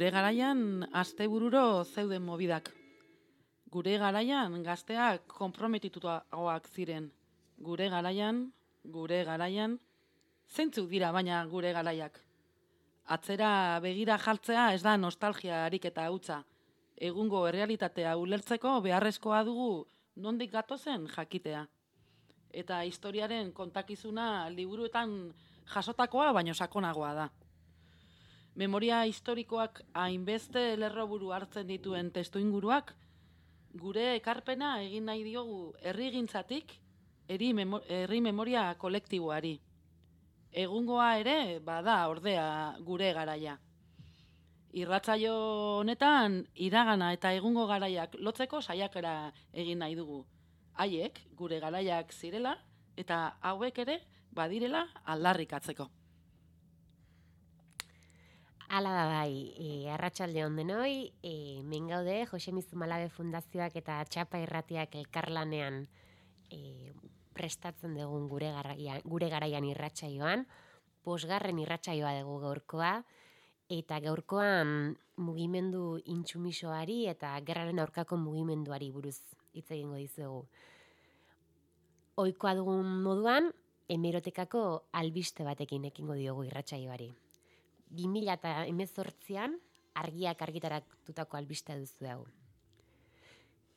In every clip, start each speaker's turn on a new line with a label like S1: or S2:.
S1: Gure garaian astebururo zeuden mobidak. Gure garaian gazteak konprometituagoak ziren. Gure garaian, gure garaian, zeintzuk dira baina gure garaiak. Atzera begira jartzea ez da nostalgia ariketa hutza. Egungo errealitatea ulertzeko beharrezkoa dugu nondik gatozen jakitea. Eta historiaren kontakizuna liburuetan jasotakoa baino sakonagoa da. Memoria historikoak hainbeste lerroburu hartzen dituen testu inguruak, gure ekarpena egin nahi diogu herrigintzatik herri memo herri memoria kolektiboari. Egungoa ere bada ordea gure garaia. Irratzaio honetan iragana eta egungo garaiak lotzeko saiakera egin nahi dugu. Haiek gure garaiak zirela eta hauek ere badirela aldarrikatzeko.
S2: Ala da bai, e, arratsalde on denoi, e, men gaude Jose Mizumalabe Fundazioak eta Txapa Irratiak elkarlanean e, prestatzen dugun gure garaian, gure garaian irratsaioan, posgarren irratsaioa dugu gaurkoa eta gaurkoan mugimendu intsumisoari eta gerraren aurkako mugimenduari buruz hitz egingo dizugu. Ohikoa dugun moduan, hemerotekako albiste batekin ekingo diogu irratsaioari. 2018an argiak argitaratutako albistea duzu hau.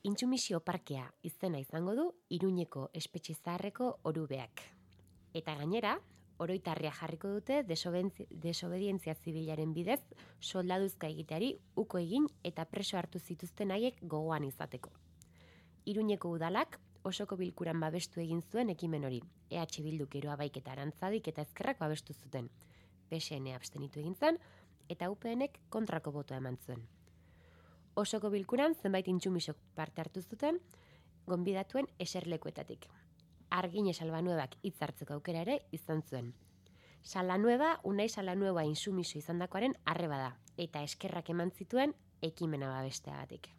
S2: Intsumisio parkea izena izango du Iruñeko espetxe zaharreko orubeak. Eta gainera, oroitarria jarriko dute desobedientzia zibilaren bidez soldaduzka egiteari uko egin eta preso hartu zituzten haiek gogoan izateko. Iruñeko udalak osoko bilkuran babestu egin zuen ekimen hori. EH Bilduk eroa baiketa arantzadik eta ezkerrak babestu zuten. PSN abstenitu egin zen, eta UPNek kontrako botoa eman zuen. Osoko bilkuran zenbait intsumisok parte hartu zuten, gonbidatuen eserlekuetatik. Argine salbanuebak hitzartzeko aukera ere izan zuen. Salanueba, unai salanueba insumiso izan dakoaren arreba da, eta eskerrak eman zituen ekimena babesteagatik.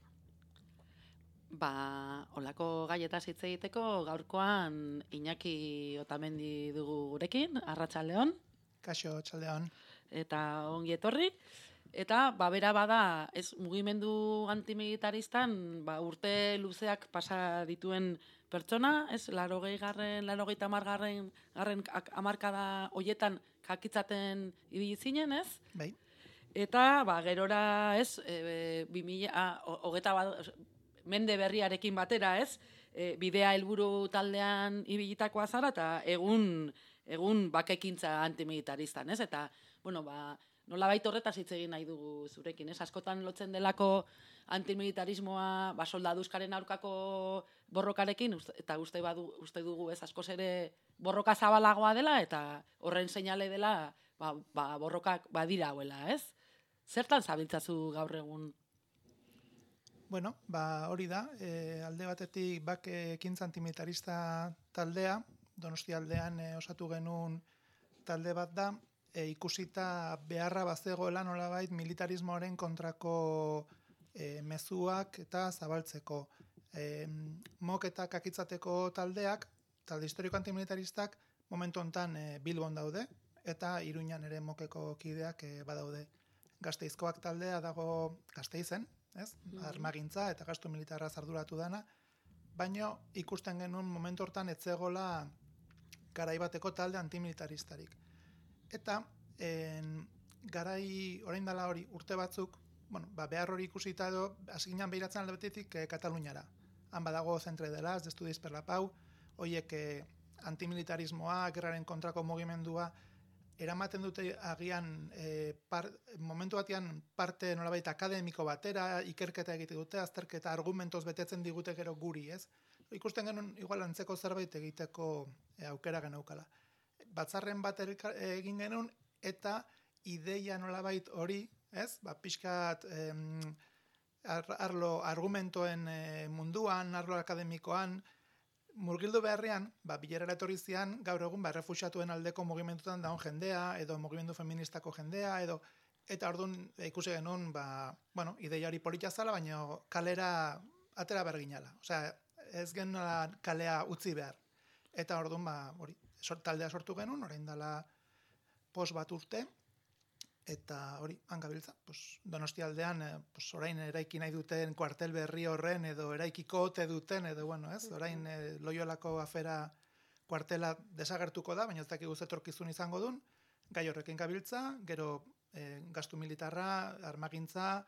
S1: Ba, olako gaieta hitz egiteko gaurkoan Iñaki Otamendi dugu gurekin, Arratsaldeon.
S3: Kaixo, txaldean.
S1: Eta ongi etorri. Eta, ba, bera bada, ez mugimendu antimilitaristan, ba, urte luzeak pasa dituen pertsona, ez, laro gehi garren, laro gehi garren, garren amarkada hoietan kakitzaten ibili zinen, ez?
S3: Bai.
S1: Eta, ba, gerora, ez, e, bi mila, hogeta bat, mende berriarekin batera, ez? E, bidea helburu taldean ibilitakoa zara, eta egun, egun bakekintza antimilitaristan, ez? Eta, bueno, ba, nola baita horretaz hitz egin nahi dugu zurekin, ez? Askotan lotzen delako antimilitarismoa, ba, soldaduzkaren aurkako borrokarekin, eta uste, badu, uste dugu, ez, askoz ere borroka zabalagoa dela, eta horren seinale dela, ba, ba, borrokak badira hauela, ez? Zertan zabiltzazu gaur egun?
S3: Bueno, ba, hori da, e, alde batetik bak ekintza antimilitarista taldea, donosti aldean e, osatu genuen talde bat da, e, ikusita beharra bazegoela nolabait militarismoaren kontrako e, mezuak eta zabaltzeko. E, mok eta kakitzateko taldeak, talde historiko antimilitaristak, momentu hontan e, Bilbon daude, eta Iruñan ere mokeko kideak e, badaude. Gazteizkoak taldea dago gazteizen, ez? Mm Armagintza eta gastu militarra zarduratu dana, baino ikusten genuen momentu hortan etzegola garaibateko talde antimilitaristarik. Eta en, garai orain dela hori urte batzuk, bueno, ba, behar hori ikusita edo, asiginan behiratzen alde betetik e, Kataluniara. Han badago zentre dela, ez destu per la pau, oiek e, antimilitarismoa, gerraren kontrako mugimendua, eramaten dute agian e, par, momentu batean parte nolabait akademiko batera, ikerketa egite dute, azterketa argumentoz betetzen digute gero guri, ez? Ikusten genuen igual antzeko zerbait egiteko e, aukera genaukala. Batzarren bat egin genuen eta ideia nolabait hori, ez? Ba, pixkat em, arlo argumentoen e, munduan, arlo akademikoan, murgildu beharrean, ba, bilera etorri zian, gaur egun, ba, refusatuen aldeko mugimendutan daun jendea, edo mugimendu feministako jendea, edo, eta orduan ikusi genuen, ba, bueno, ideiari polita zala, baina kalera atera berginala. Osea, ez genuen kalea utzi behar. Eta orduan, ba, hori, taldea sortu genuen, orain dela pos bat urte, eta hori, hangabiltza, pues, donosti aldean, eh, pues, orain eraiki nahi duten kuartel berri horren, edo eraikiko ote duten, edo bueno, ez, orain eh, loiolako afera kuartela desagertuko da, baina ez dakigu zetorkizun izango dun, gai horrekin gabiltza, gero eh, gastu militarra, armagintza,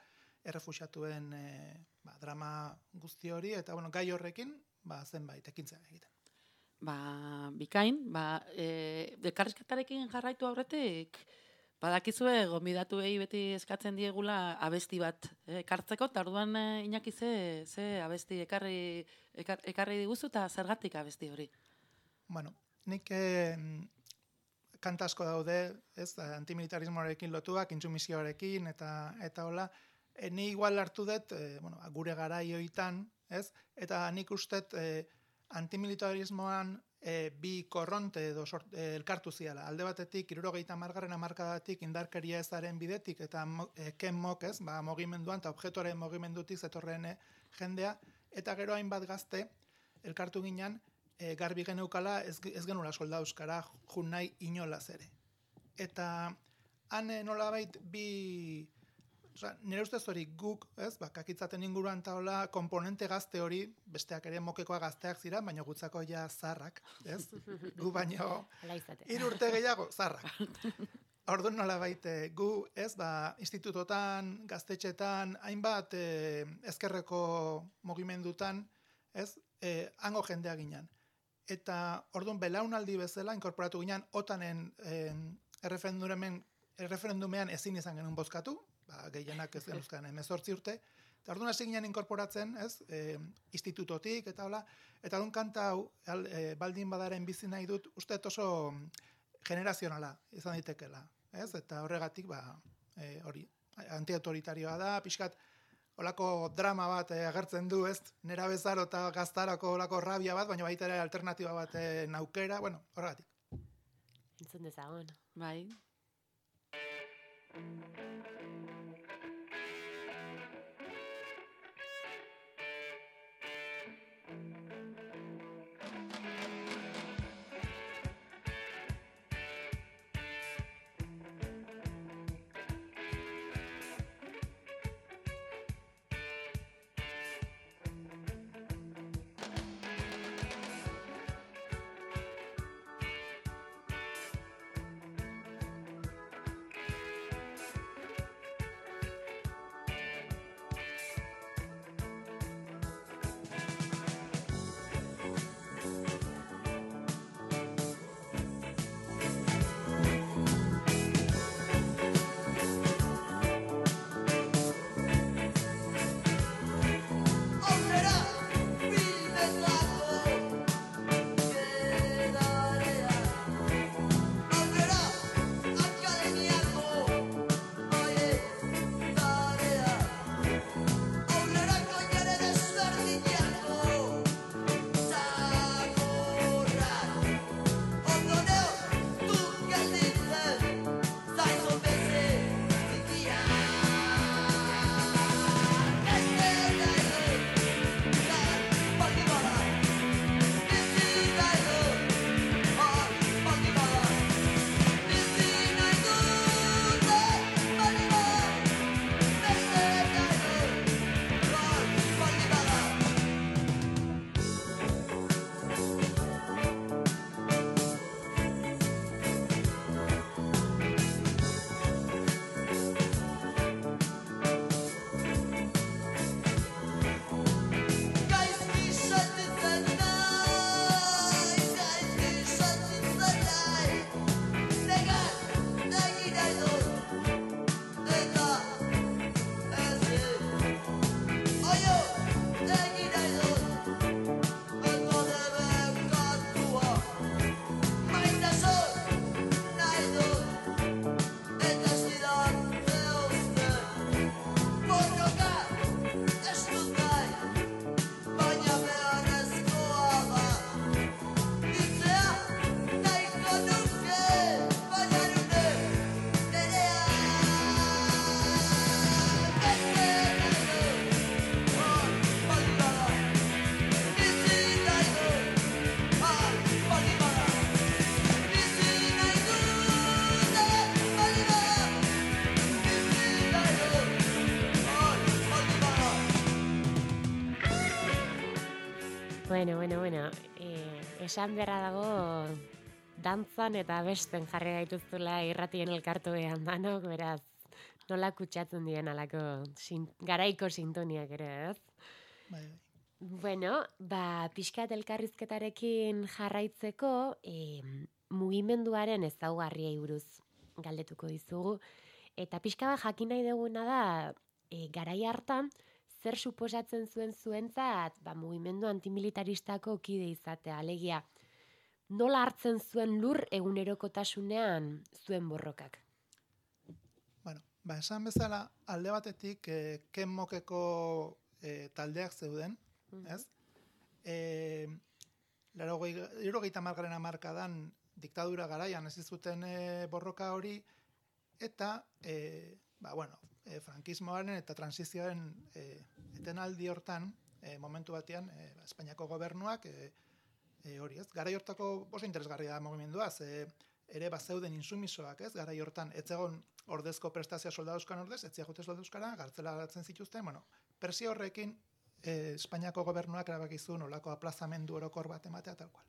S3: errefusiatuen eh, ba, drama guzti hori, eta bueno, gai horrekin, ba, zenbait, ekintzea egiten.
S1: Ba, bikain, ba, e, dekarrizketarekin jarraitu aurretik, Badakizue, gomidatuei beti eskatzen diegula abesti bat ekartzeko, eta orduan eh, inaki ze, ze abesti ekarri, ekar, ekarri diguzu eta zergatik abesti hori?
S3: Bueno, nik eh, kantasko daude, ez, antimilitarismoarekin lotuak, intsumisioarekin, eta eta hola, e, ni igual hartu dut, e, bueno, gure garaioitan, ez, eta nik ustet e, antimilitarismoan e, bi korronte edo sort, e, elkartu ziala. Alde batetik, irurogeita margarren amarkadatik indarkeria ezaren bidetik eta e, ken mok ez, ba, mogimenduan eta objektuaren mogimendutik zetorren jendea, eta gero hainbat gazte elkartu ginen e, garbi geneukala ez, ez genula solda euskara jun nahi inolaz ere. Eta han nolabait bi Osa, nire ustez hori guk, ez, ba, kakitzaten inguruan taola, komponente gazte hori, besteak ere mokekoa gazteak zira, baina gutzako ja zarrak, ez? Gu baino, irurte gehiago, zarrak. Orduan nola baite, gu, ez, ba, institutotan, gaztetxetan, hainbat eh, ezkerreko mogimendutan, ez, eh, hango jendea ginen. Eta orduan belaunaldi bezala, inkorporatu ginen, otanen eh, erreferendumean ezin izan genuen bozkatu, ba, gehienak ez genuzkan emezortzi urte, eta orduan hasi ginen inkorporatzen, ez, e, institutotik, eta hola, eta orduan kanta hau, e, baldin badaren bizi nahi dut, uste oso generazionala izan ditekela, ez, eta horregatik, ba, e, hori, antiautoritarioa da, pixkat, olako drama bat e, agertzen du, ez, nera bezaro eta gaztarako olako rabia bat, baina baita ere alternatiba bat e, naukera, bueno, horregatik.
S2: Entzun dezagun.
S1: Bai.
S2: Esan beharra dago dantzan eta besten jarri gaituztula irratien elkartuean danok, beraz, nola kutsatzen dien alako sin, garaiko sintoniak ere, ez?
S3: Bai, bai.
S2: Bueno, ba, pixkat elkarrizketarekin jarraitzeko, e, mugimenduaren ezaugarriei buruz galdetuko dizugu. Eta pixka bat jakin nahi duguna da, e, garai hartan, zer suposatzen zuen zuentzat, ba, mugimendu antimilitaristako kide izatea, alegia, nola hartzen zuen lur egunerokotasunean zuen borrokak?
S3: Bueno, ba, esan bezala, alde batetik, e, ken mokeko e, taldeak zeuden, ez? E, laro gehieta margaren amarkadan diktadura garaian ez zuten e, borroka hori, eta, e, ba, bueno, e, frankismoaren eta transizioaren e, etenaldi hortan, e, momentu batean, e, Espainiako gobernuak, e, e, hori ez, gara hortako oso interesgarria da mugimendua, ze ere bazeuden insumisoak, ez, gara hortan, etzegon ordezko prestazioa soldauzkan ordez, etzia jute soldauzkara, gartzela zituzten, bueno, persio horrekin e, Espainiako gobernuak erabakizun olako aplazamendu orokor bat ematea tal cual.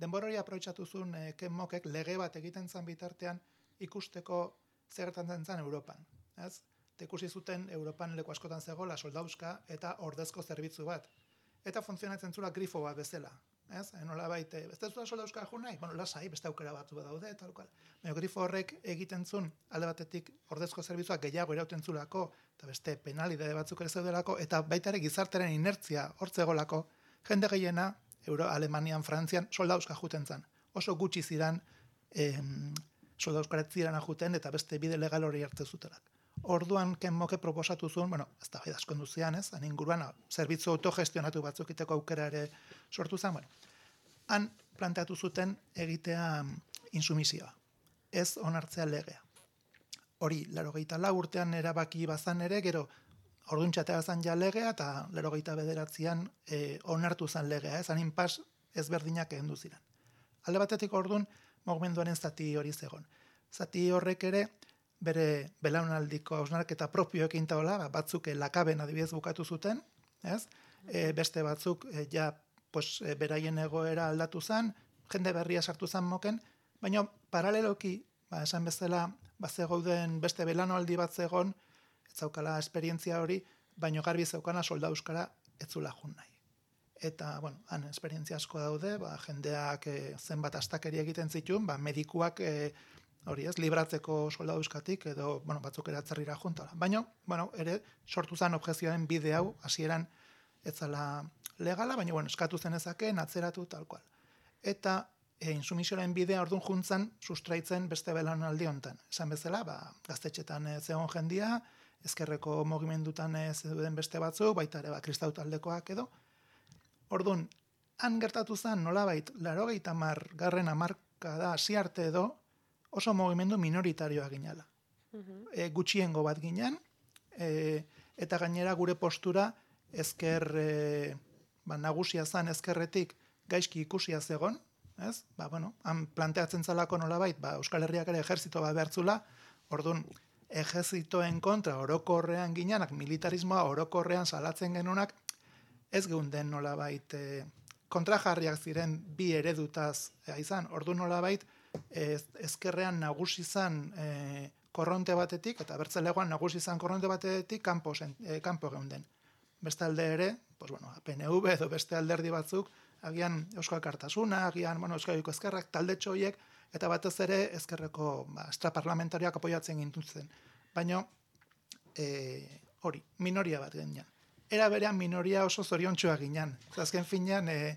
S3: Denbor hori aprobetxatu zuen e, Ken Mokek lege bat egiten zan bitartean ikusteko zertan zen Europan. Ez? Eta ikusi zuten Europan leku askotan zegoela soldauska eta ordezko zerbitzu bat. Eta funtzionatzen zula grifo bat bezala. Ez? Enola baite, ez da soldauska jo nahi? Bueno, lasai, beste aukera batzu daude, tal cual. Baina grifo horrek egiten zuen alde batetik ordezko zerbitzuak gehiago erauten zulako, eta beste penalidade batzuk ere zeudelako, eta baita ere gizarteren inertzia hortzegolako, jende gehiena, Euro, Alemanian, Frantzian, soldauska juten zan. Oso gutxi ziran em, soldauskaret ziren ajuten, eta beste bide legal hori hartze zutelak. Orduan, Ken Moke proposatu zuen, bueno, ez da bai asko duzian, ez, han inguruan, zerbitzu autogestionatu batzuk iteko aukera ere sortu zen, bueno, han planteatu zuten egitea insumizioa, ez onartzea legea. Hori, laro lau urtean erabaki bazan ere, gero, orduan txatea ja legea, eta laro bederatzean e, onartu zan legea, ez, han inpas ezberdinak egin duziren. Alde batetik orduan, mogumenduaren zati hori zegon. Zati horrek ere, bere belaunaldiko hausnarketa propioekin taola, ba, batzuk e, lakaben adibidez bukatu zuten, ez? E, beste batzuk e, ja pues, e, beraien egoera aldatu zen, jende berria sartu zen moken, baina paraleloki, ba, esan bezala, bazegouden beste belanoaldi bat zegon, ez zaukala esperientzia hori, baino garbi zeukana solda euskara etzula jun nahi. Eta, bueno, han esperientzia asko daude, ba, jendeak e, zenbat astakeri egiten zituen, ba, medikuak e, hori ez, libratzeko soldaduskatik, edo, bueno, batzuk ere atzerrira juntola. Baina, bueno, ere, sortu zen objezioaren bide hau, hasieran ez zala legala, baina, bueno, eskatu zen ezake, atzeratu, tal cual. Eta, e, insumisioaren bidea ordun juntzan, sustraitzen beste belan aldi hontan. Esan bezala, ba, gaztetxetan e, zegoen jendia, ezkerreko mogimendutan e, zeuden beste batzu, baita ere, ba, kristau taldekoak edo. Orduan, han gertatu zen, nolabait, laro mar, garren amarka da, arte edo, oso mugimendu minoritarioa ginala. E, gutxiengo bat ginen, e, eta gainera gure postura ezker e, ba, nagusia zan ezkerretik gaizki ikusia zegon, ez? Ba, bueno, han planteatzen zalako nolabait, ba, Euskal Herriak ere ejerzito bat behartzula, orduan, ejerzitoen kontra orokorrean ginenak, militarismoa orokorrean salatzen genunak, ez geunden nolabait e, kontrajarriak ziren bi eredutaz e, izan, orduan nolabait, ez, ezkerrean nagusi izan e, korronte batetik, eta bertzelegoan nagusi izan korronte batetik kanpo, e, kanpo geunden. Beste alde ere, pues bueno, PNV edo beste alderdi batzuk, agian Euskal Kartasuna, agian bueno, Euskal Ezkerrak talde txoiek, eta batez ere ezkerreko ba, extraparlamentariak apoiatzen gintutzen. Baina, e, hori, minoria bat genian. Era berean minoria oso zorion txua ginen. Zazken finean, e,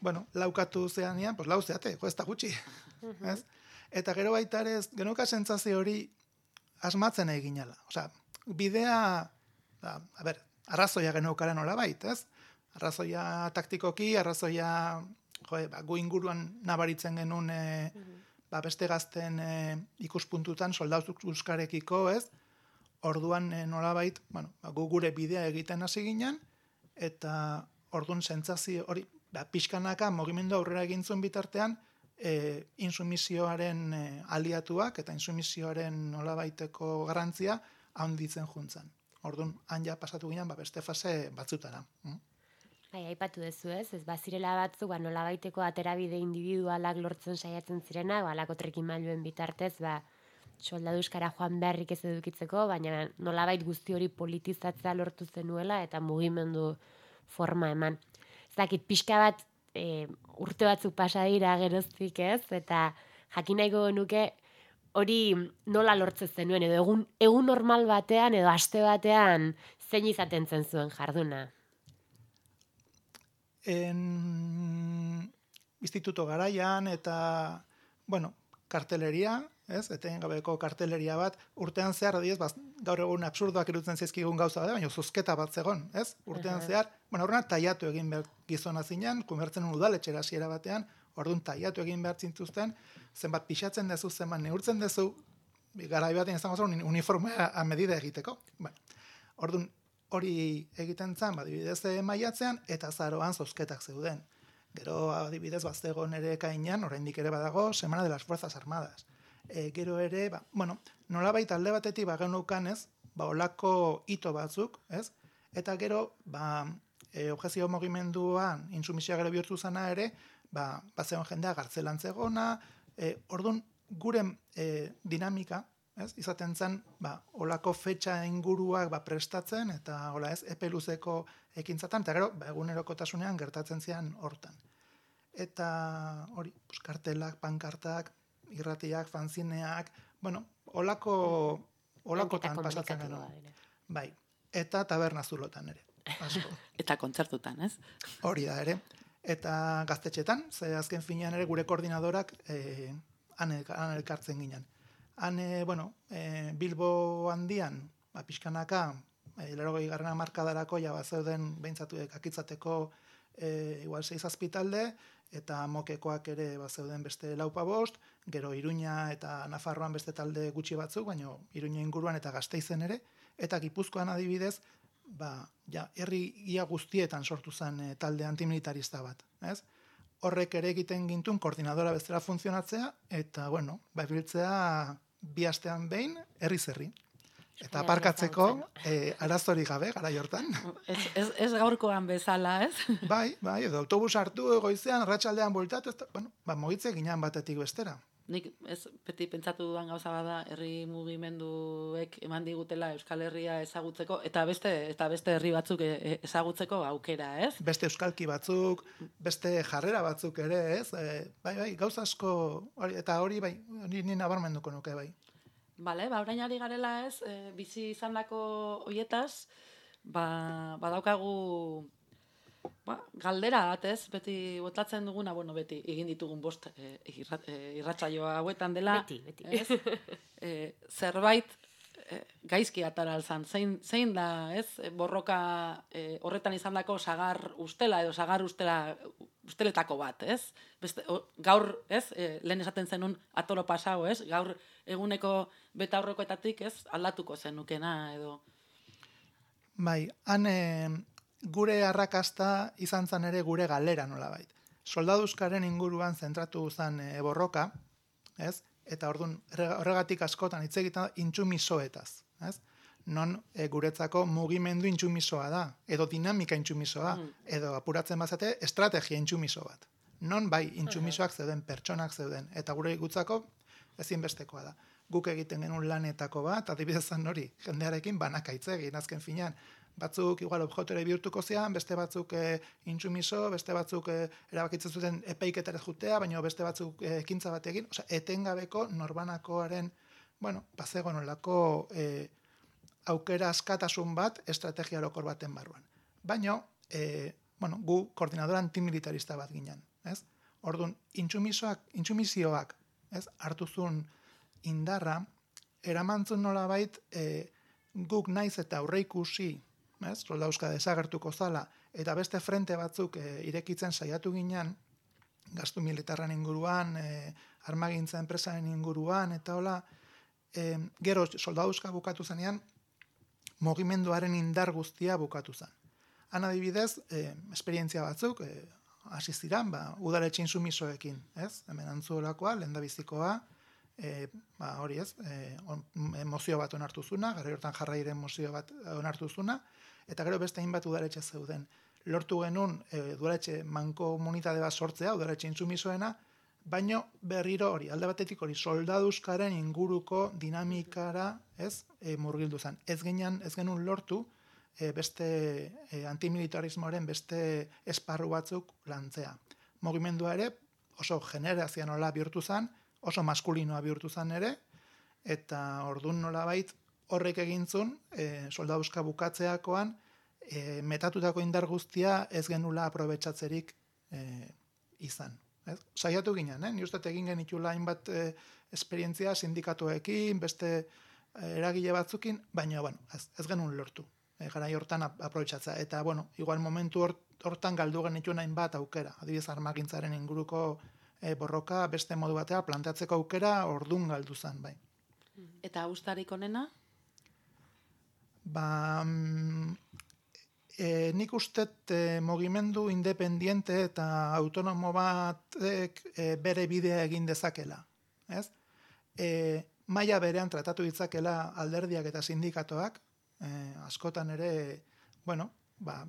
S3: bueno, laukatu zean pues lau zeate, jo, ez da gutxi. ez? Eta gero baita ere, genuka sentzazio hori asmatzen egin jala. Osea, bidea, da, ba, a ber, arrazoia genuka nola bait, ez? Arrazoia taktikoki, arrazoia, jo, ba, gu inguruan nabaritzen genuen, e, ba, beste gazten e, ikuspuntutan soldauzuk euskarekiko, ez? Orduan e, nola bait, bueno, ba, gu gure bidea egiten hasi ginen, eta orduan sentzazio hori, ba, pixkanaka, mogimendu aurrera egin zuen bitartean, e, insumisioaren e, aliatuak eta insumisioaren nolabaiteko garrantzia handitzen juntzan. Orduan, han ja pasatu ginen, ba, beste fase batzutara. Mm?
S2: Bai, aipatu duzu ez, ez bazirela batzu, ba, nola baiteko aterabide individualak lortzen saiatzen zirena, ba, alako mailuen bitartez, ba, soldaduzkara joan beharrik ez edukitzeko, baina nolabait guzti hori politizatzea lortu zenuela eta mugimendu forma eman. Zakit, pixka bat e, urte batzuk pasa dira geroztik ez, eta jakin nahiko nuke hori nola lortzen zenuen, edo egun, egun normal batean, edo aste batean, zein izaten zen zuen jarduna?
S3: En instituto garaian eta, bueno, karteleria, ez? Eten gabeko karteleria bat urtean zehar adiez, baz, gaur egun absurdoak irutzen zaizkigun gauza da, baina zuzketa bat zegon, ez? Urtean zehar, bueno, aurrena taiatu egin behar gizona zinean, kumertzen udaletxera hasiera batean, orduan taiatu egin behar zintuzten, zenbat pixatzen dezu, zenbat neurtzen dezu, garai batean izango zen uniformea a medida egiteko. Bueno, orduan hori egiten zen, badibidez maiatzean, eta zaroan zozketak zeuden. Gero, adibidez, baztegon ere kainan, oraindik ere badago, Semana de las Fuerzas Armadas e, gero ere, ba, bueno, nola baita alde batetik ba genukan ez, ba, olako ito batzuk, ez? Eta gero, ba, e, objezio mogimenduan, insumisioa gero bihurtu zana ere, ba, bazeon jendea gartzelan zegona, e, orduan, gure e, dinamika, ez? Izaten zen, ba, olako fetxa inguruak ba, prestatzen, eta hola ez, epe luzeko ekintzatan, eta gero, ba, egunerokotasunean gertatzen zian hortan. Eta hori, pues, kartelak, pankartak, irratiak, fanzineak, bueno, olako, olakotan pasatzen gero. Bai, eta taberna zulotan ere.
S1: eta kontzertutan, ez?
S3: Hori da ere. Eta gaztetxetan, ze azken finean ere gure koordinadorak eh, han, elkartzen ginen. Han, eh, bueno, eh, Bilbo handian, ba, pixkanaka, eh, lerogei garrana markadarako, ja, bat zeuden behintzatu akitzateko eh, igual seiz azpitalde, eta mokekoak ere ba zeuden beste laupa bost, gero Iruña eta Nafarroan beste talde gutxi batzuk, baino Iruña inguruan eta Gasteizen ere, eta Gipuzkoan adibidez, ba, ja, herri ia guztietan sortu zen e, talde antimilitarista bat, ez? Horrek ere egiten gintun koordinadora bezala funtzionatzea, eta, bueno, ba, biltzea bi astean behin, herri zerri. Eta aparkatzeko eh, arazori gabe, gara jortan.
S1: Ez, ez, ez gaurkoan bezala, ez?
S3: Bai, bai, edo autobus hartu egoizean, ratxaldean bultatu, ez bueno, ba, mogitze ginean batetik bestera.
S1: Nik ez beti pentsatu duan gauza bada herri mugimenduek eman digutela Euskal Herria ezagutzeko eta beste eta beste herri batzuk e, e, ezagutzeko aukera, ez?
S3: Beste euskalki batzuk, beste jarrera batzuk ere, ez? E, bai, bai, gauza asko eta hori bai, hori ni nabarmenduko nuke bai.
S1: Bale, ba, orain ari garela ez, e, bizi izan dako oietaz, ba, badaukagu ba, galdera bat ez, beti botatzen duguna, bueno, beti egin ditugun bost e, e, irratsaioa hauetan dela.
S2: Beti, beti.
S1: Ez? e, zerbait gaizki atara alzan, zein, zein da, ez, borroka e, horretan izan dako sagar ustela edo sagar ustela usteletako bat, ez? Beste, gaur, ez, e, lehen esaten zenun atolo pasau, ez? Gaur eguneko beta aurrekoetatik, ez, aldatuko zenukena edo.
S3: Bai, han gure arrakasta izan zen ere gure galera nolabait. Soldaduzkaren inguruan zentratu zen e, borroka, ez? Eta ordun horregatik askotan hitz egiten intsumisoetaz, ez? Non e, guretzako mugimendu intsumisoa da, edo dinamika intsumisoa, mm. edo apuratzen bazate estrategia intsumiso bat. Non bai intsumisoak zeuden, pertsonak zeuden, eta gure gutzako ezinbestekoa da. Guk egiten genuen lanetako bat, adibidez hori, jendearekin banakaitze egin azken finean. Batzuk igual objektuare bihurtuko zian, beste batzuk e, intsumiso, beste batzuk e, erabakitzen zuten epeiketara jutea, baina beste batzuk e, ekintza batekin, osea, etengabeko norbanakoaren, bueno, bazego nolako e, aukera askatasun bat estrategia orokor baten barruan. Baina, e, bueno, gu koordinadora antimilitarista bat ginen, ez? Orduan, intsumisoak, intsumisioak ez, hartuzun indarra, eramantzun nola bait, e, guk naiz eta aurre ikusi, ez, soldauzka desagertuko zala, eta beste frente batzuk e, irekitzen saiatu ginen, gastu militarren inguruan, e, armagintza enpresaren inguruan, eta hola, e, gero soldauzka bukatu zenean, mogimenduaren indar guztia bukatu zen. Han adibidez, e, esperientzia batzuk, e, hasi ziran, ba, udaletxe insumisoekin, ez? Hemen antzuolakoa, lendabizikoa, e, ba, hori ez, e, on, emozio bat onartu zuna, gara hortan jarrairen emozio bat onartu zuna, eta gero beste hainbat udaletxe zeuden. lortu genuen e, dualetxe manko komunitate bat sortzea, dualetxe intsumisoena, baino berriro hori, alde batetik hori, soldaduzkaren inguruko dinamikara, ez, e, murgildu zen. Ez genean, ez genuen lortu, e, beste e, antimilitarismoaren beste esparru batzuk lantzea. Mogimendua ere, oso generazia nola bihurtu zen, oso maskulinoa bihurtu zen ere, eta ordun nola bait, horrek egintzun, e, soldaduzka bukatzeakoan, e, metatutako indar guztia ez genula aprobetsatzerik e, izan. Ez? Saiatu ginen, eh? ni egin genitula hainbat e, esperientzia sindikatuekin, beste e, eragile batzukin, baina bueno, ez, ez genuen lortu. E, gara hortan aprobetsatzea. Eta, bueno, igual momentu hortan galdu genitu hainbat aukera. Adibidez, armagintzaren inguruko e, borroka beste modu batea planteatzeko aukera ordun galdu zen, bai.
S1: Eta ustarik onena?
S3: Ba, mm, e, nik ustet e, mogimendu independiente eta autonomo bat e, bere bidea egin dezakela. Ez? E, maia berean tratatu ditzakela alderdiak eta sindikatoak, e, askotan ere, bueno, ba,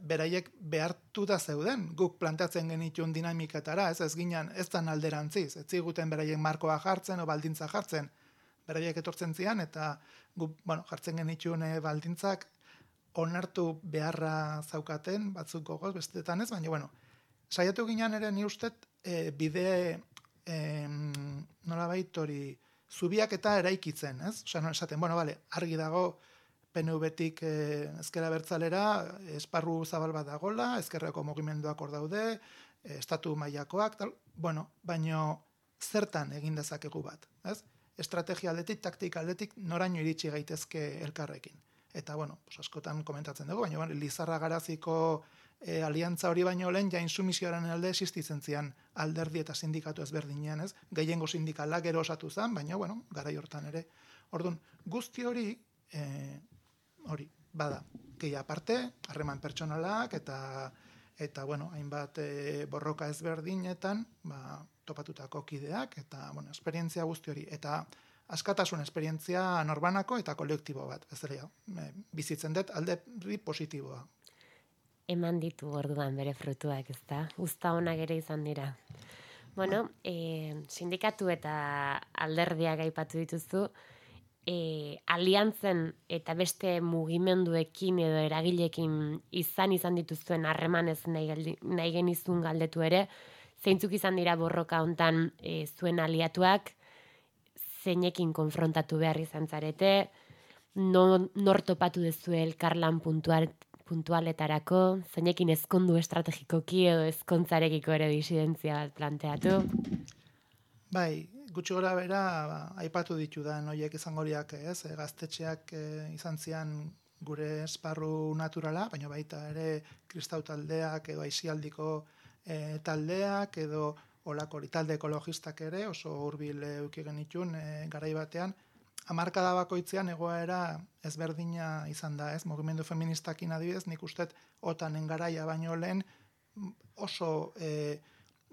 S3: beraiek behartu da zeuden, guk planteatzen genitun dinamiketara, ez ez ginen, ez dan alderantziz, ez ziguten beraiek markoa jartzen o baldintza jartzen, beraiek etortzen zian, eta guk, bueno, jartzen genitun baldintzak onartu beharra zaukaten, batzuk gogoz, bestetan ez, baina, bueno, saiatu ginen ere ni ustet, e, bide, e, nola hori, zubiak eta eraikitzen, ez? Osa, no, esaten, bueno, vale, argi dago, PNV-tik e, ezkera bertzalera, esparru zabal bat dagola, ezkerreko mugimenduak hor daude, e, estatu mailakoak, tal, bueno, baino zertan egin dezakegu bat, ez? Estrategia aldetik, taktika aldetik, noraino iritsi gaitezke elkarrekin eta bueno, pues askotan komentatzen dugu, baina bueno, Lizarra Garaziko e, aliantza hori baino lehen ja insumisioaren alde existitzen zian alderdi eta sindikatu ezberdinean, ez? Gehiengo sindikala gero osatu zen, baina bueno, garai hortan ere. Ordun, guzti hori e, hori bada, gehi aparte, harreman pertsonalak eta eta bueno, hainbat e, borroka ezberdinetan, ba, topatutako kideak eta bueno, esperientzia guzti hori eta askatasun esperientzia norbanako eta kolektibo bat, ez dira, bizitzen dut alde positiboa.
S2: Eman ditu orduan bere frutuak, ez da? Usta honak ere izan dira. Bueno, e, sindikatu eta alderdiak aipatu dituzu, e, aliantzen eta beste mugimenduekin edo eragilekin izan izan dituzuen harremanez nahi, nahi genizun galdetu ere, zeintzuk izan dira borroka hontan e, zuen aliatuak, zeinekin konfrontatu behar izan zarete, no, nor topatu dezu elkarlan puntual, puntualetarako, zeinekin ezkondu estrategikoki edo ezkontzarekiko ere disidentzia bat planteatu.
S3: Bai, gutxi gora bera, ba, aipatu ditu da, noiek izangoriak ez, e, gaztetxeak e, izan zian gure esparru naturala, baina baita ere kristau taldeak edo aizialdiko e, taldeak edo olako talde ekologistak ere, oso hurbil euki genitun e, garai batean, hamarkada bakoitzean egoera ezberdina izan da, ez? Mugimendu feministakin adibidez, nik ustet otanen garaia baino lehen oso e,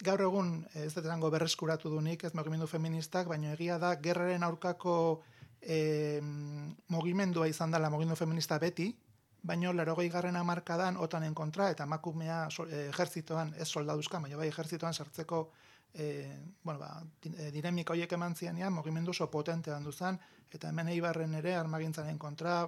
S3: gaur egun ez dut esango berreskuratu dunik, ez mugimendu feministak, baino egia da gerraren aurkako e, mugimendua izan dela mugimendu feminista beti, baino larogei garren amarkadan otanen kontra, eta makumea e, ejerzitoan, ez soldaduzka, baina bai ejerzitoan sartzeko e, bueno, ba, e, dinamika horiek eman zianean, mogimendu oso potente handu zen, eta hemen eibarren ere armagintzaren kontra,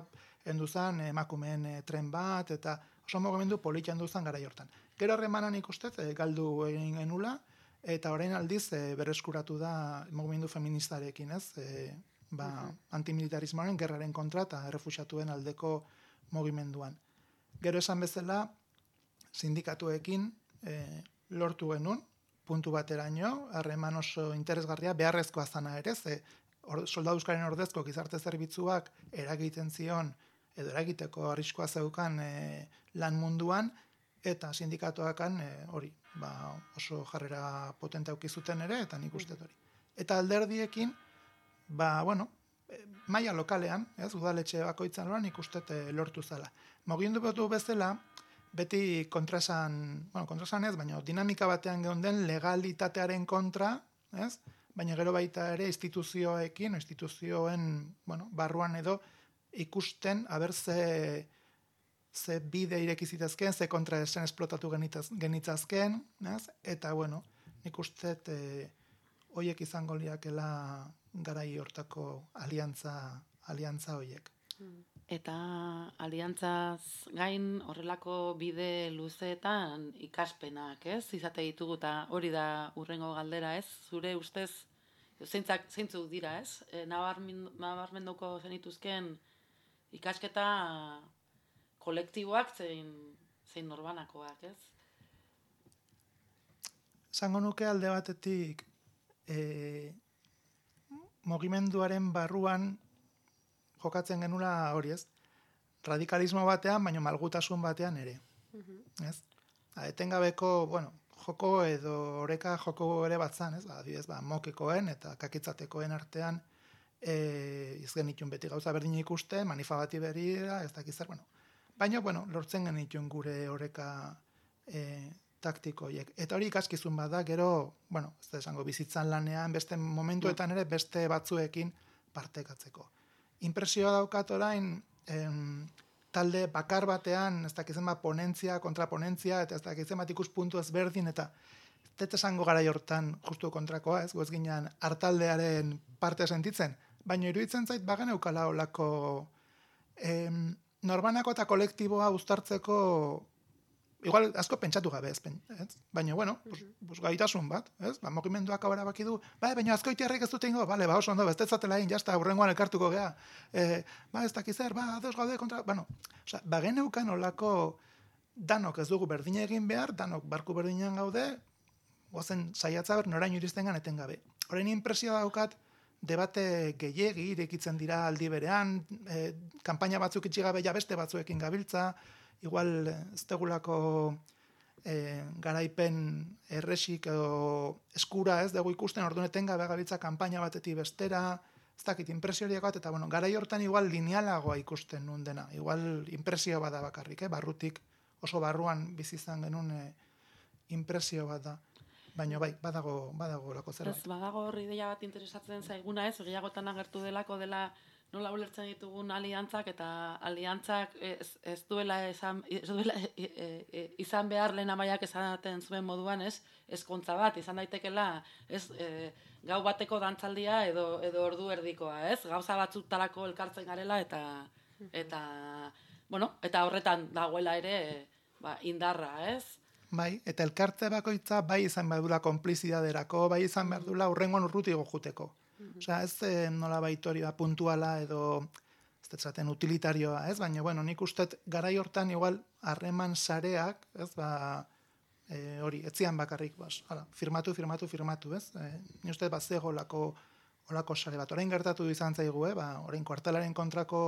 S3: hendu zen, emakumeen e, tren bat, eta oso mogimendu politia handu zen gara jortan. Gero horremanan ikustez, e, galdu egin genula, eta orain aldiz e, berreskuratu da mogimendu feministarekin, ez? E, ba, antimilitarismoaren, gerraren kontra, eta errefusiatuen aldeko mogimenduan. Gero esan bezala, sindikatuekin e, lortu genuen, puntu bateraino, harreman oso interesgarria, beharrezkoa zana ere, ze or, soldaduzkaren ordezko gizarte zerbitzuak eragiten zion, edo eragiteko arriskoa zeukan e, lan munduan, eta sindikatuakan e, hori, ba, oso jarrera potente aukizuten ere, eta nik uste hori. Eta alderdiekin, ba, bueno, maila lokalean, ez, udaletxe bakoitzan loran ikustet lortu zala. Mogindu bezala, beti kontrasan, bueno, kontrasan ez, baina dinamika batean geunden legalitatearen kontra, ez? Baina gero baita ere instituzioekin, instituzioen, bueno, barruan edo ikusten abertze ze bide ireki zitezkeen, ze kontra esen esplotatu genitaz, genitzazken, naz? eta bueno, nik uste e, hoiek izango liakela garai hortako aliantza, aliantza hoiek.
S1: Eta aliantzaz gain horrelako bide luzeetan ikaspenak, ez? Izate ditugu eta hori da urrengo galdera, ez? Zure ustez, zeintzak, zeintzuk dira, ez? E, nabarmenduko zenituzken ikasketa kolektiboak zein, zein norbanakoak, ez?
S3: Zango nuke alde batetik e, mogimenduaren barruan jokatzen genula hori ez, radikalismo batean, baina malgutasun batean ere. Mm Ez? A, etengabeko, bueno, joko edo oreka joko ere batzan, ez? Ba, adibidez, ba, mokekoen eta kakitzatekoen artean e, izgen itun beti gauza berdin ikuste, manifa bati berira, ez dakiz zer, bueno, Baina, bueno, lortzen genituen gure oreka e, taktikoiek. Eta hori ikaskizun bada, gero, bueno, ez da esango, bizitzan lanean, beste momentuetan ere, beste batzuekin partekatzeko. Impresioa daukat orain, em, talde bakar batean, ez dakizen bat ponentzia, kontraponentzia, eta ez dakizen bat ikuspuntu ezberdin, eta ez esango gara hortan justu kontrakoa, ez, goz ginean, hartaldearen parte sentitzen, baina iruditzen zait, bagan eukala olako em, norbanako eta kolektiboa uztartzeko igual asko pentsatu gabe ez, ez? Baina, bueno, pues, pues gaitasun bat, ez? Ba, mogimenduak abara baki du, ba, baina azko itiarrik ez dute ingo, bale, ba, oso ondo, ez tetzatela in, jazta, urrengoan elkartuko gea, e, ba, ez dakizer, ba, ados gaude kontra, bueno, oza, ba, geneukan olako danok ez dugu berdin egin behar, danok barku berdinean gaude, gozen saiatza ber, noraino iristen gan etengabe. Horrein impresioa daukat, debate gehiegi irekitzen dira aldi berean, e, kanpaina batzuk itxigabe ja beste batzuekin gabiltza, igual ez tegulako e, garaipen erresik edo eskura ez dugu ikusten orduneten gabe gabiltza kanpaina batetik bestera, ez dakit impresioriak bat, eta bueno, garai hortan igual linealagoa ikusten nun dena, igual impresio bada bakarrik, eh? barrutik oso barruan bizizan genuen e, impresio bat da. Baina bai, badago, badago lako zer.
S1: Ez, badago horri ideia bat interesatzen zaiguna ez, gehiagotan agertu delako dela nola ulertzen ditugun aliantzak eta aliantzak ez, ez duela, esan, ez duela e, e, e, izan behar lehen amaiak esaten zuen moduan, ez? Ez kontza bat, izan daitekela, ez? E, gau bateko dantzaldia edo, edo ordu erdikoa, ez? Gauza batzuk talako elkartzen garela eta, eta, bueno, eta horretan dagoela ere, ba, indarra, ez?
S3: Bai, eta elkarte bakoitza bai izan behar dula konplizidaderako, bai izan behar dula urrengoan urrutigo juteko. Mm Osea, ez eh, nola baitori puntuala edo ez detzaten utilitarioa, ez? Baina, bueno, nik ustet garai hortan igual harreman sareak, ez? Ba, e, hori, etzian bakarrik, bas, hala, firmatu, firmatu, firmatu, ez? E, ni uste bat zego lako, olako sare bat. Orain gertatu izan zaigu, eh? ba, orain kuartelaren kontrako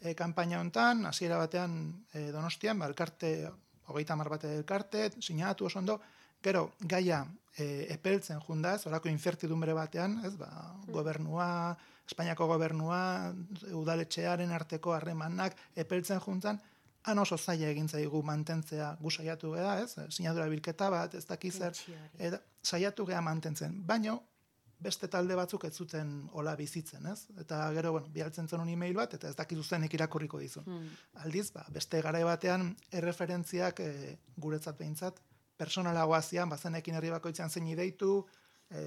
S3: e, kampaina hontan, hasiera batean e, donostian, ba, elkarte hogeita mar bat elkarte, sinatu oso ondo, gero, gaia e, epeltzen jundaz, orako infertidumbre batean, ez, ba, mm. gobernua, Espainiako gobernua, udaletxearen arteko harremanak epeltzen juntan, han oso zaila egin zaigu mantentzea gusaiatu gea, ez, sinadura bilketa bat, ez dakizer, eta saiatu gea mantentzen. Baino, beste talde batzuk ez zuten hola bizitzen, ez? Eta gero, bueno, bialtzen zen email bat, eta ez dakizu zenek irakurriko dizun. Hmm. Aldiz, ba, beste garai batean, erreferentziak e, guretzat behintzat, personalagoa zian, bazenekin herri bakoitzean zein ideitu, e,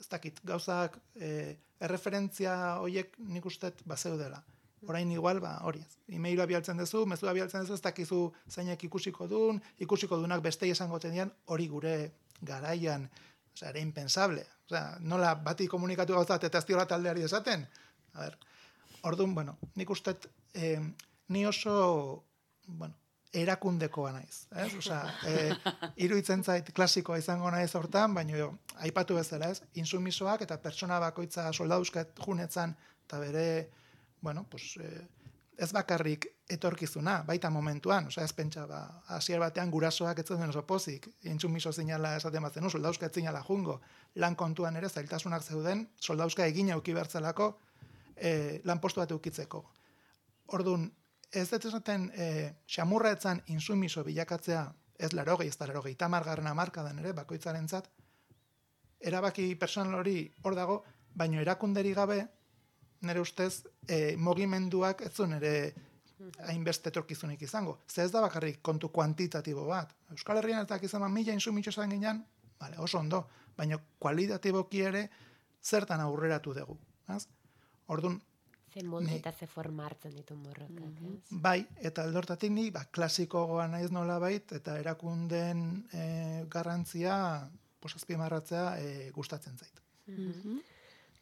S3: ez dakit, gauzak, e, erreferentzia horiek nik ustet bazeu dela. Orain igual, ba, hori ez. Emaila bialtzen duzu, mezua bialtzen duzu, ez dakizu zeinek ikusiko duen, ikusiko duenak beste esango tenian, hori gure garaian, Osea, era impensable. Osea, nola bati komunikatu gauzat eta ez taldeari esaten. A ver, orduan, bueno, nik uste, eh, ni oso, bueno, erakundekoa naiz. Ez? Osea, eh, iruitzen zait klasikoa izango naiz hortan, baina jo, aipatu bezala ez, insumisoak eta pertsona bakoitza soldauzkat junetzan, eta bere, bueno, pues, eh, ez bakarrik etorkizuna, baita momentuan, osea ez pentsa, ba, hasier batean gurasoak ez zuen oso pozik, intsumiso zinala esaten batzen, no, soldauska etzinala jungo, lan kontuan ere zailtasunak zeuden, soldauska egin auki bertzelako, e, lan postu bat eukitzeko. Ordun ez dut esaten, e, xamurra etzan insumiso bilakatzea, ez larogei, ez da larogei, tamargarren amarkadan ere, bakoitzaren zat, erabaki personal hori hor dago, baino erakunderi gabe, nire ustez, e, mogimenduak ez zuen ere hainbeste etorkizunik izango. Ze ez da bakarrik kontu kuantitatibo bat. Euskal Herrian eta izan mila insumitxo zan ginean, vale, oso ondo, baina kualitatiboki ere zertan aurreratu dugu. Az? Orduan,
S2: Ze molde eta ze forma hartzen ditu morrokak,
S1: Mhm.
S2: ez?
S3: bai, eta aldortatik ni, ba, klasiko goa naiz nola bait, eta erakunden e, garrantzia, posazpimarratzea e, gustatzen zait.
S1: Mhm.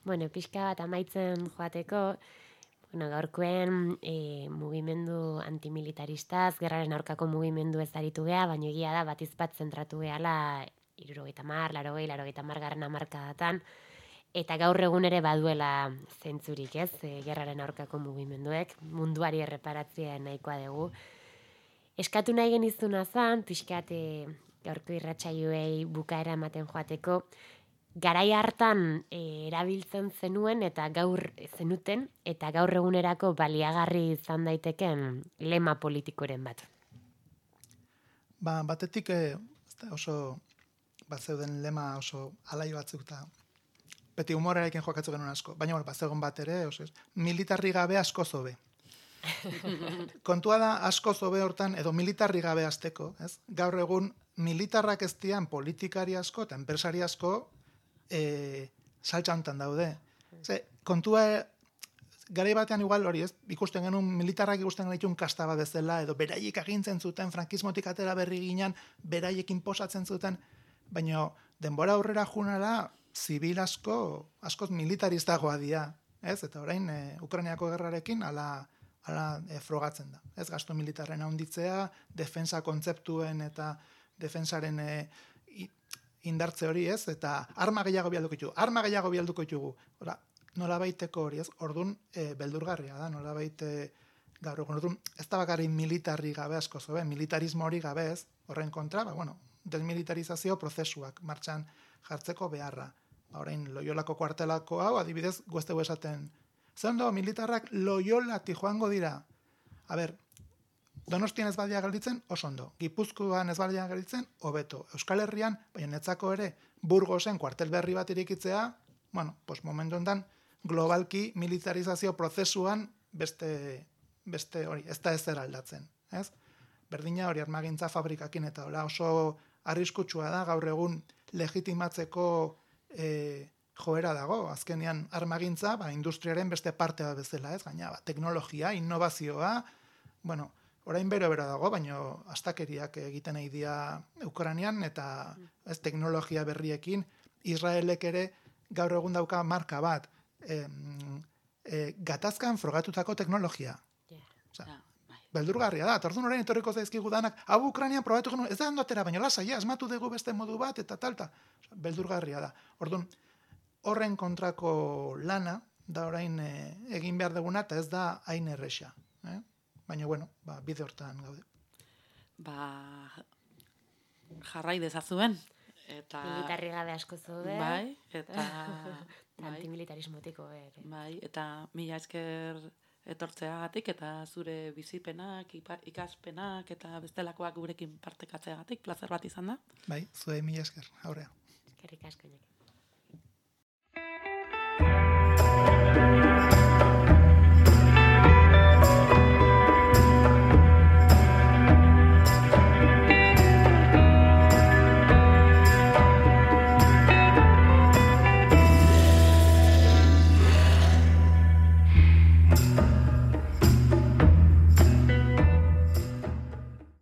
S2: Bueno, pixka bat amaitzen joateko, bueno, gaurkoen e, mugimendu antimilitaristaz, gerraren aurkako mugimendu ez aritu gea, baina egia da bat izbat zentratu gehala irurogeita mar, larogei, larogeita mar garren amarkadatan, eta gaur egun ere baduela zentzurik, ez, e, gerraren aurkako mugimenduek, munduari erreparatzea nahikoa dugu. Eskatu nahi genizuna zan, pixkat e, gaurko irratsaioei bukaera ematen joateko, garai hartan e, erabiltzen zenuen eta gaur zenuten eta gaur egunerako baliagarri izan daiteken lema politikoren bat.
S3: Ba, batetik da, oso bat zeuden lema oso alai batzuk eta beti humorarekin joakatzu genuen asko. Baina bueno, bat zegoen bat ere, oso militarri gabe asko zobe. Kontua da asko zobe hortan, edo militarri gabe azteko, ez? Gaur egun militarrak ez dian politikari asko eta enpresari asko e, saltza hontan daude. Ze, kontua garai batean igual hori, ez? Ikusten genuen militarrak ikusten genuen kasta bat bezala edo beraiek agintzen zuten frankismotik atera berri ginen, beraiek inposatzen zuten, baina denbora aurrera junala zibil asko askoz militaristagoa dira, ez? Eta orain e, Ukrainiako gerrarekin ala ala e, frogatzen da. Ez gasto militarren handitzea, defensa kontzeptuen eta defensaren e, indartze hori, ez? Eta arma gehiago bialduko ditugu. Arma gehiago bialduko ditugu. Ora, nola baiteko hori, ez? Ordun e, beldurgarria da, nola baite gaur egun. Ordun ez da bakarrik militarri gabe asko zobe, militarismo hori gabe, ez? Horren kontra, ba, bueno, desmilitarizazio prozesuak martxan jartzeko beharra. Ba, orain Loiolako kuartelako hau adibidez guesteu esaten. Zendo militarrak Loiolati joango dira. A ber, Donostian ez badia gelditzen, oso ondo. Gipuzkoan ez badia gelditzen, hobeto. Euskal Herrian, baina netzako ere, Burgosen kuartel berri bat irikitzea, bueno, pues momentu hontan globalki militarizazio prozesuan beste, beste hori, ez da ezer aldatzen, ez? Berdina hori armagintza fabrikakin eta hola oso arriskutsua da gaur egun legitimatzeko e, joera dago. Azkenean armagintza, ba, industriaren beste parte bat bezala, ez? Gaina, ba, teknologia, innovazioa, bueno, orain bero bero dago, baino astakeriak egiten nahi dira Ukrainian eta ez teknologia berriekin Israelek ere gaur egun dauka marka bat em, e, gatazkan frogatutako teknologia. Osea,
S1: Ja, bai.
S3: beldurgarria da. Eta orduan orain etorriko zaizkigu danak, hau Ukrainian probatu genuen, ez da ondo atera, baina lasai, ja, asmatu dugu beste modu bat, eta talta. Osea, beldurgarria da. Orduan, horren kontrako lana, da orain e, egin behar duguna, eta ez da hain erresa. Baina, bueno, ba, bide hortan gaude.
S1: Ba, jarrai dezazuen. Eta,
S2: Militarri gabe asko zaude,
S1: bai, eta, bai,
S2: antimilitarismotiko ere.
S1: bai, eta mila esker etortzeagatik eta zure bizipenak, ikaspenak eta bestelakoak gurekin partekatzeagatik plazer bat izan da.
S3: Bai, zuei mila esker, aurrea.
S2: Eskerrik asko.